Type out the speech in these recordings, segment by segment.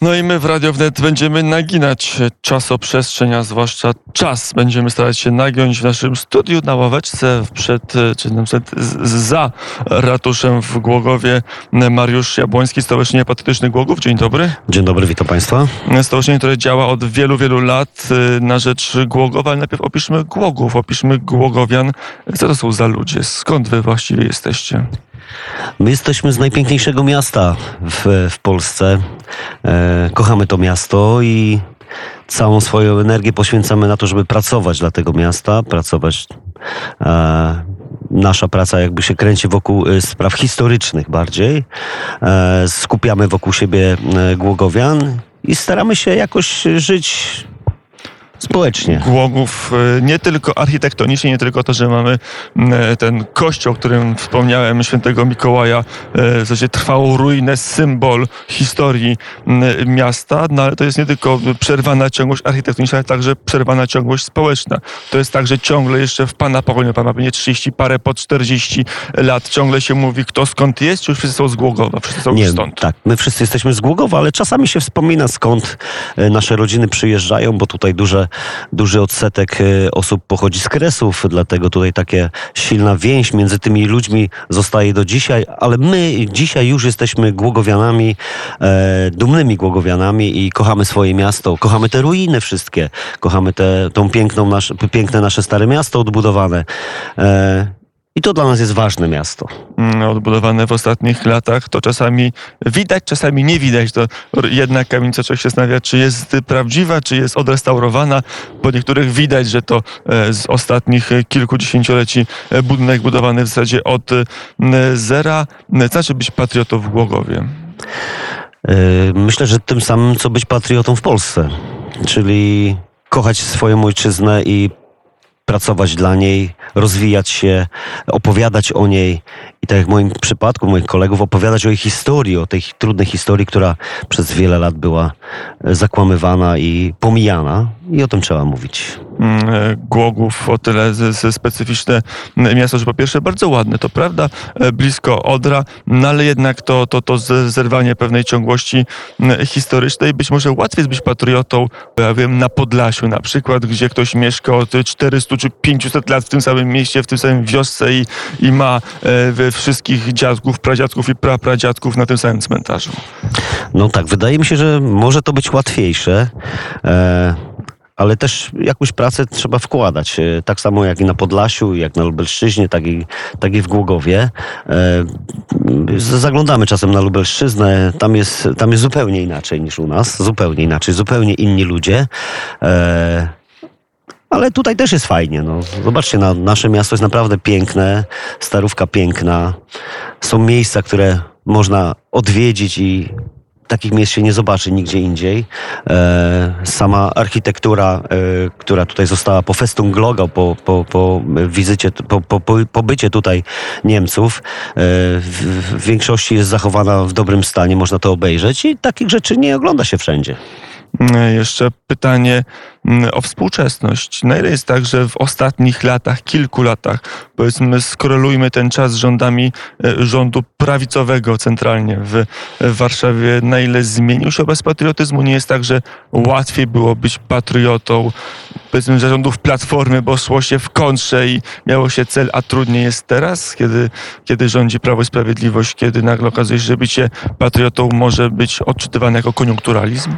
No i my w Radio Wnet będziemy naginać czasoprzestrzeń, a zwłaszcza czas. Będziemy starać się nagiąć w naszym studiu na ławeczce przed, czy przed, za ratuszem w Głogowie. Mariusz Jabłoński, Stowarzyszenie Patriotycznych Głogów. Dzień dobry. Dzień dobry, witam Państwa. Stowarzyszenie, które działa od wielu, wielu lat y, na rzecz Głogowa, ale najpierw opiszmy Głogów, opiszmy Głogowian. Co to są za ludzie? Skąd wy właściwie jesteście? My jesteśmy z najpiękniejszego miasta w, w Polsce. E, kochamy to miasto i całą swoją energię poświęcamy na to, żeby pracować dla tego miasta, pracować. E, nasza praca jakby się kręci wokół e, spraw historycznych bardziej. E, skupiamy wokół siebie e, Głogowian i staramy się jakoś żyć społecznie. Głogów y, nie tylko architektonicznie, nie tylko to, że mamy y, ten kościół, o którym wspomniałem, świętego Mikołaja, y, w zasadzie trwałą ruinę, symbol historii miasta, no ale to jest nie tylko przerwana ciągłość architektoniczna, ale także przerwana ciągłość społeczna. To jest także ciągle jeszcze w Pana pokoleniu, Pan ma pewnie 30 parę po 40 lat, ciągle się mówi, kto skąd jest, czy już wszyscy są z Głogowa, wszyscy są nie, stąd? Tak, my wszyscy jesteśmy z Głogowa, ale czasami się wspomina skąd nasze rodziny przyjeżdżają, bo tutaj duże duży odsetek e, osób pochodzi z Kresów, dlatego tutaj takie silna więź między tymi ludźmi zostaje do dzisiaj, ale my dzisiaj już jesteśmy Głogowianami, e, dumnymi Głogowianami i kochamy swoje miasto, kochamy te ruiny wszystkie, kochamy te, tą piękną nasz, piękne nasze stare miasto odbudowane. E, i to dla nas jest ważne miasto. Mm, odbudowane w ostatnich latach, to czasami widać, czasami nie widać. To jedna kamienica człowiek się zastanawia, czy jest prawdziwa, czy jest odrestaurowana. Po niektórych widać, że to e, z ostatnich kilkudziesięcioleci e, budynek budowany w zasadzie od e, zera. Znaczy być patriotą w Głogowie. Myślę, że tym samym, co być patriotą w Polsce. Czyli kochać swoją ojczyznę i pracować dla niej, rozwijać się, opowiadać o niej i tak jak w moim przypadku, moich kolegów, opowiadać o jej historii, o tej trudnej historii, która przez wiele lat była zakłamywana i pomijana i o tym trzeba mówić. Mm, e, Głogów o tyle specyficzne miasto, że po pierwsze bardzo ładne, to prawda, e, blisko Odra, no ale jednak to, to, to zerwanie pewnej ciągłości historycznej. Być może łatwiej jest być patriotą, ja wiem, na Podlasiu na przykład, gdzie ktoś mieszka od 400 czy 500 lat w tym samym mieście, w tym samym wiosce i, i ma e, wszystkich dziadków, pradziadków i prapradziadków na tym samym cmentarzu. No tak, wydaje mi się, że może to być łatwiejsze. E ale też jakąś pracę trzeba wkładać. E, tak samo jak i na Podlasiu, jak na Lubelszczyźnie, tak i, tak i w Głogowie. E, zaglądamy czasem na Lubelszczyznę, tam jest, tam jest zupełnie inaczej niż u nas, zupełnie inaczej, zupełnie inni ludzie. E, ale tutaj też jest fajnie. No. Zobaczcie, no, nasze miasto jest naprawdę piękne, starówka piękna. Są miejsca, które można odwiedzić i takich miejsc się nie zobaczy nigdzie indziej. E, sama architektura, e, która tutaj została po Festung Glogo, po, po, po wizycie, po, po, po tutaj Niemców, e, w, w większości jest zachowana w dobrym stanie, można to obejrzeć i takich rzeczy nie ogląda się wszędzie. Mm, jeszcze pytanie mm, o współczesność. Na ile jest tak, że w ostatnich latach, kilku latach, powiedzmy, skorelujmy ten czas z rządami e, rządu prawicowego centralnie w Warszawie, na ile zmienił się obraz patriotyzmu? Nie jest tak, że łatwiej było być patriotą, powiedzmy, zarządów Platformy, bo szło się w kontrze i miało się cel, a trudniej jest teraz, kiedy, kiedy rządzi Prawo i Sprawiedliwość, kiedy nagle okazuje się, że bycie patriotą może być odczytywane jako koniunkturalizm?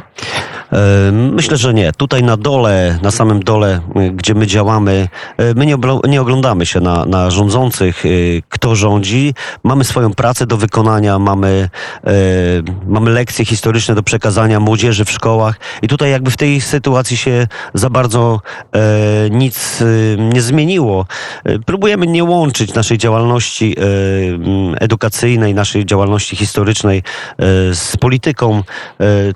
Myślę, że nie. Tutaj na dole, na samym dole, y, gdzie my działamy, y, my nie, oglądamy się na, na rządzących, y, kto rządzi. Mamy swoją pracę do wykonania, mamy, mamy lekcje historyczne do przekazania młodzieży w szkołach i tutaj jakby w tej sytuacji się za bardzo nic nie zmieniło. Próbujemy nie łączyć naszej działalności edukacyjnej, naszej działalności historycznej z polityką.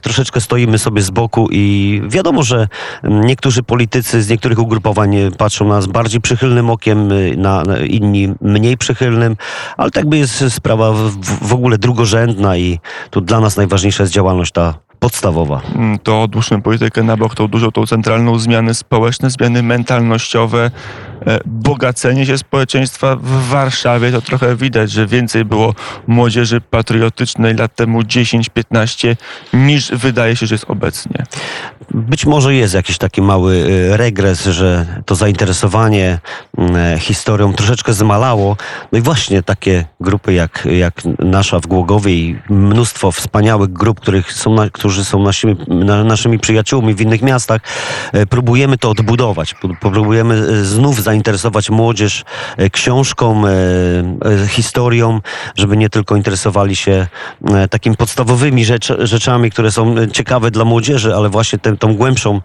Troszeczkę stoimy sobie z boku i wiadomo, że niektórzy politycy z niektórych ugrupowań patrzą na nas bardziej przychylnym okiem, na, na inni mniej przychylnym, ale tak by jest sprawa w, w ogóle drugorzędna i tu dla nas najważniejsza jest działalność ta podstawowa. Mm, to odłóżmy politykę na bok, tą dużą, tą centralną zmiany społeczne, zmiany mentalnościowe. E, bogacenie się społeczeństwa w Warszawie. To trochę widać, że więcej było młodzieży patriotycznej lat temu 10-15 niż wydaje się, że jest obecnie. Być może jest jakiś taki mały y, regres, że to zainteresowanie mm, historią troszeczkę zmalało. No i właśnie takie grupy jak, jak nasza w Głogowie i mnóstwo wspaniałych grup, których są którzy są naszymi, na, naszymi przyjaciółmi w innych miastach, e, próbujemy to odbudować. Próbujemy e, znów zainteresować młodzież e, książką, e, e, historią, żeby nie tylko interesowali się takimi podstawowymi rzecz, rzeczami, które są ciekawe dla młodzieży, ale właśnie tą głębszą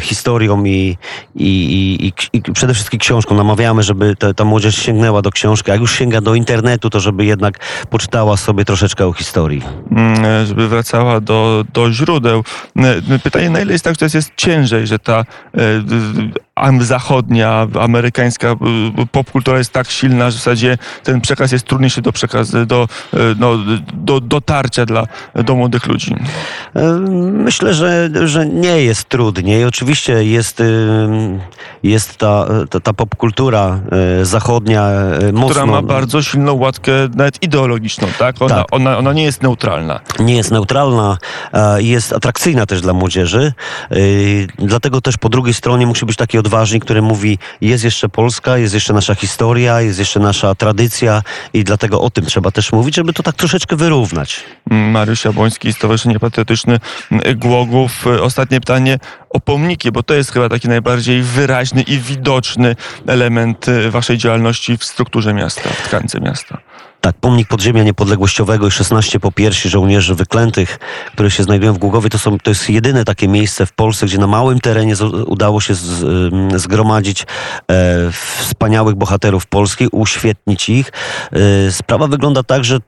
historią i, i, i, i, przede wszystkim książką. Namawiamy, żeby ta, ta młodzież sięgnęła do książki, a jak już sięga do internetu, to żeby jednak poczytała sobie troszeczkę o historii. Mm, żeby wracała do, do źródeł. E, Pytanie, na ile jest tak, że jest, ciężej, że ta zachodnia, amerykańska e, popkultura jest tak silna, że w zasadzie ten przekaz jest trudniejszy do przekazu, do, e, no, do dotarcia dla, do młodych ludzi. E, Myślę, że, że nie jest trudniej. Oczywiście jest, jest ta, ta, ta popkultura zachodnia mocno... Która ma bardzo silną łatkę nawet ideologiczną, tak? Ona, Tak. Ona, ona nie jest neutralna. nie jest neutralna, e, jest atrakcyjna też dla młodzieży. Dlatego też po drugiej stronie musi być taki odważnik, który mówi, jest jeszcze Polska, jest jeszcze nasza historia, jest jeszcze nasza tradycja i dlatego o tym trzeba też mówić, żeby to tak troszeczkę wyrównać. Mariusz Jabłoński, Stowarzyszenie Patriotyczne Głogów. Ostatnie pytanie o pomniki, bo to jest chyba taki najbardziej wyraźny i widoczny element waszej działalności w strukturze miasta, w tkance miasta. Tak, pomnik podziemia niepodległościowego i 16 popiersi żołnierzy wyklętych, które się znajdują w Głogowie, to, są, to jest jedyne takie miejsce w Polsce, gdzie na małym terenie z, udało się z, ym, zgromadzić e, wspaniałych bohaterów Polski, uświetnić ich. E, sprawa wygląda tak, że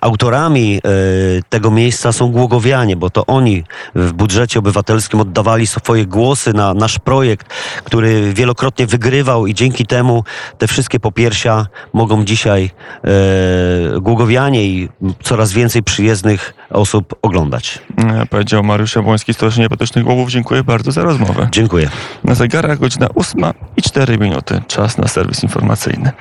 autorami e, tego miejsca są głogowianie, bo to oni w budżecie obywatelskim oddawali swoje głosy na nasz projekt, który wielokrotnie wygrywał i dzięki temu te wszystkie popiersia mogą dzisiaj e, głogowianie i coraz więcej przyjezdnych osób oglądać. E, Powiedział Mariusz Jabłoński, Stowarzyszenie Patriotycznych Głogów. Dziękuję bardzo za rozmowę. Dziękuję. Na zegarach godzina 8 i 4 minuty. Czas na serwis informacyjny.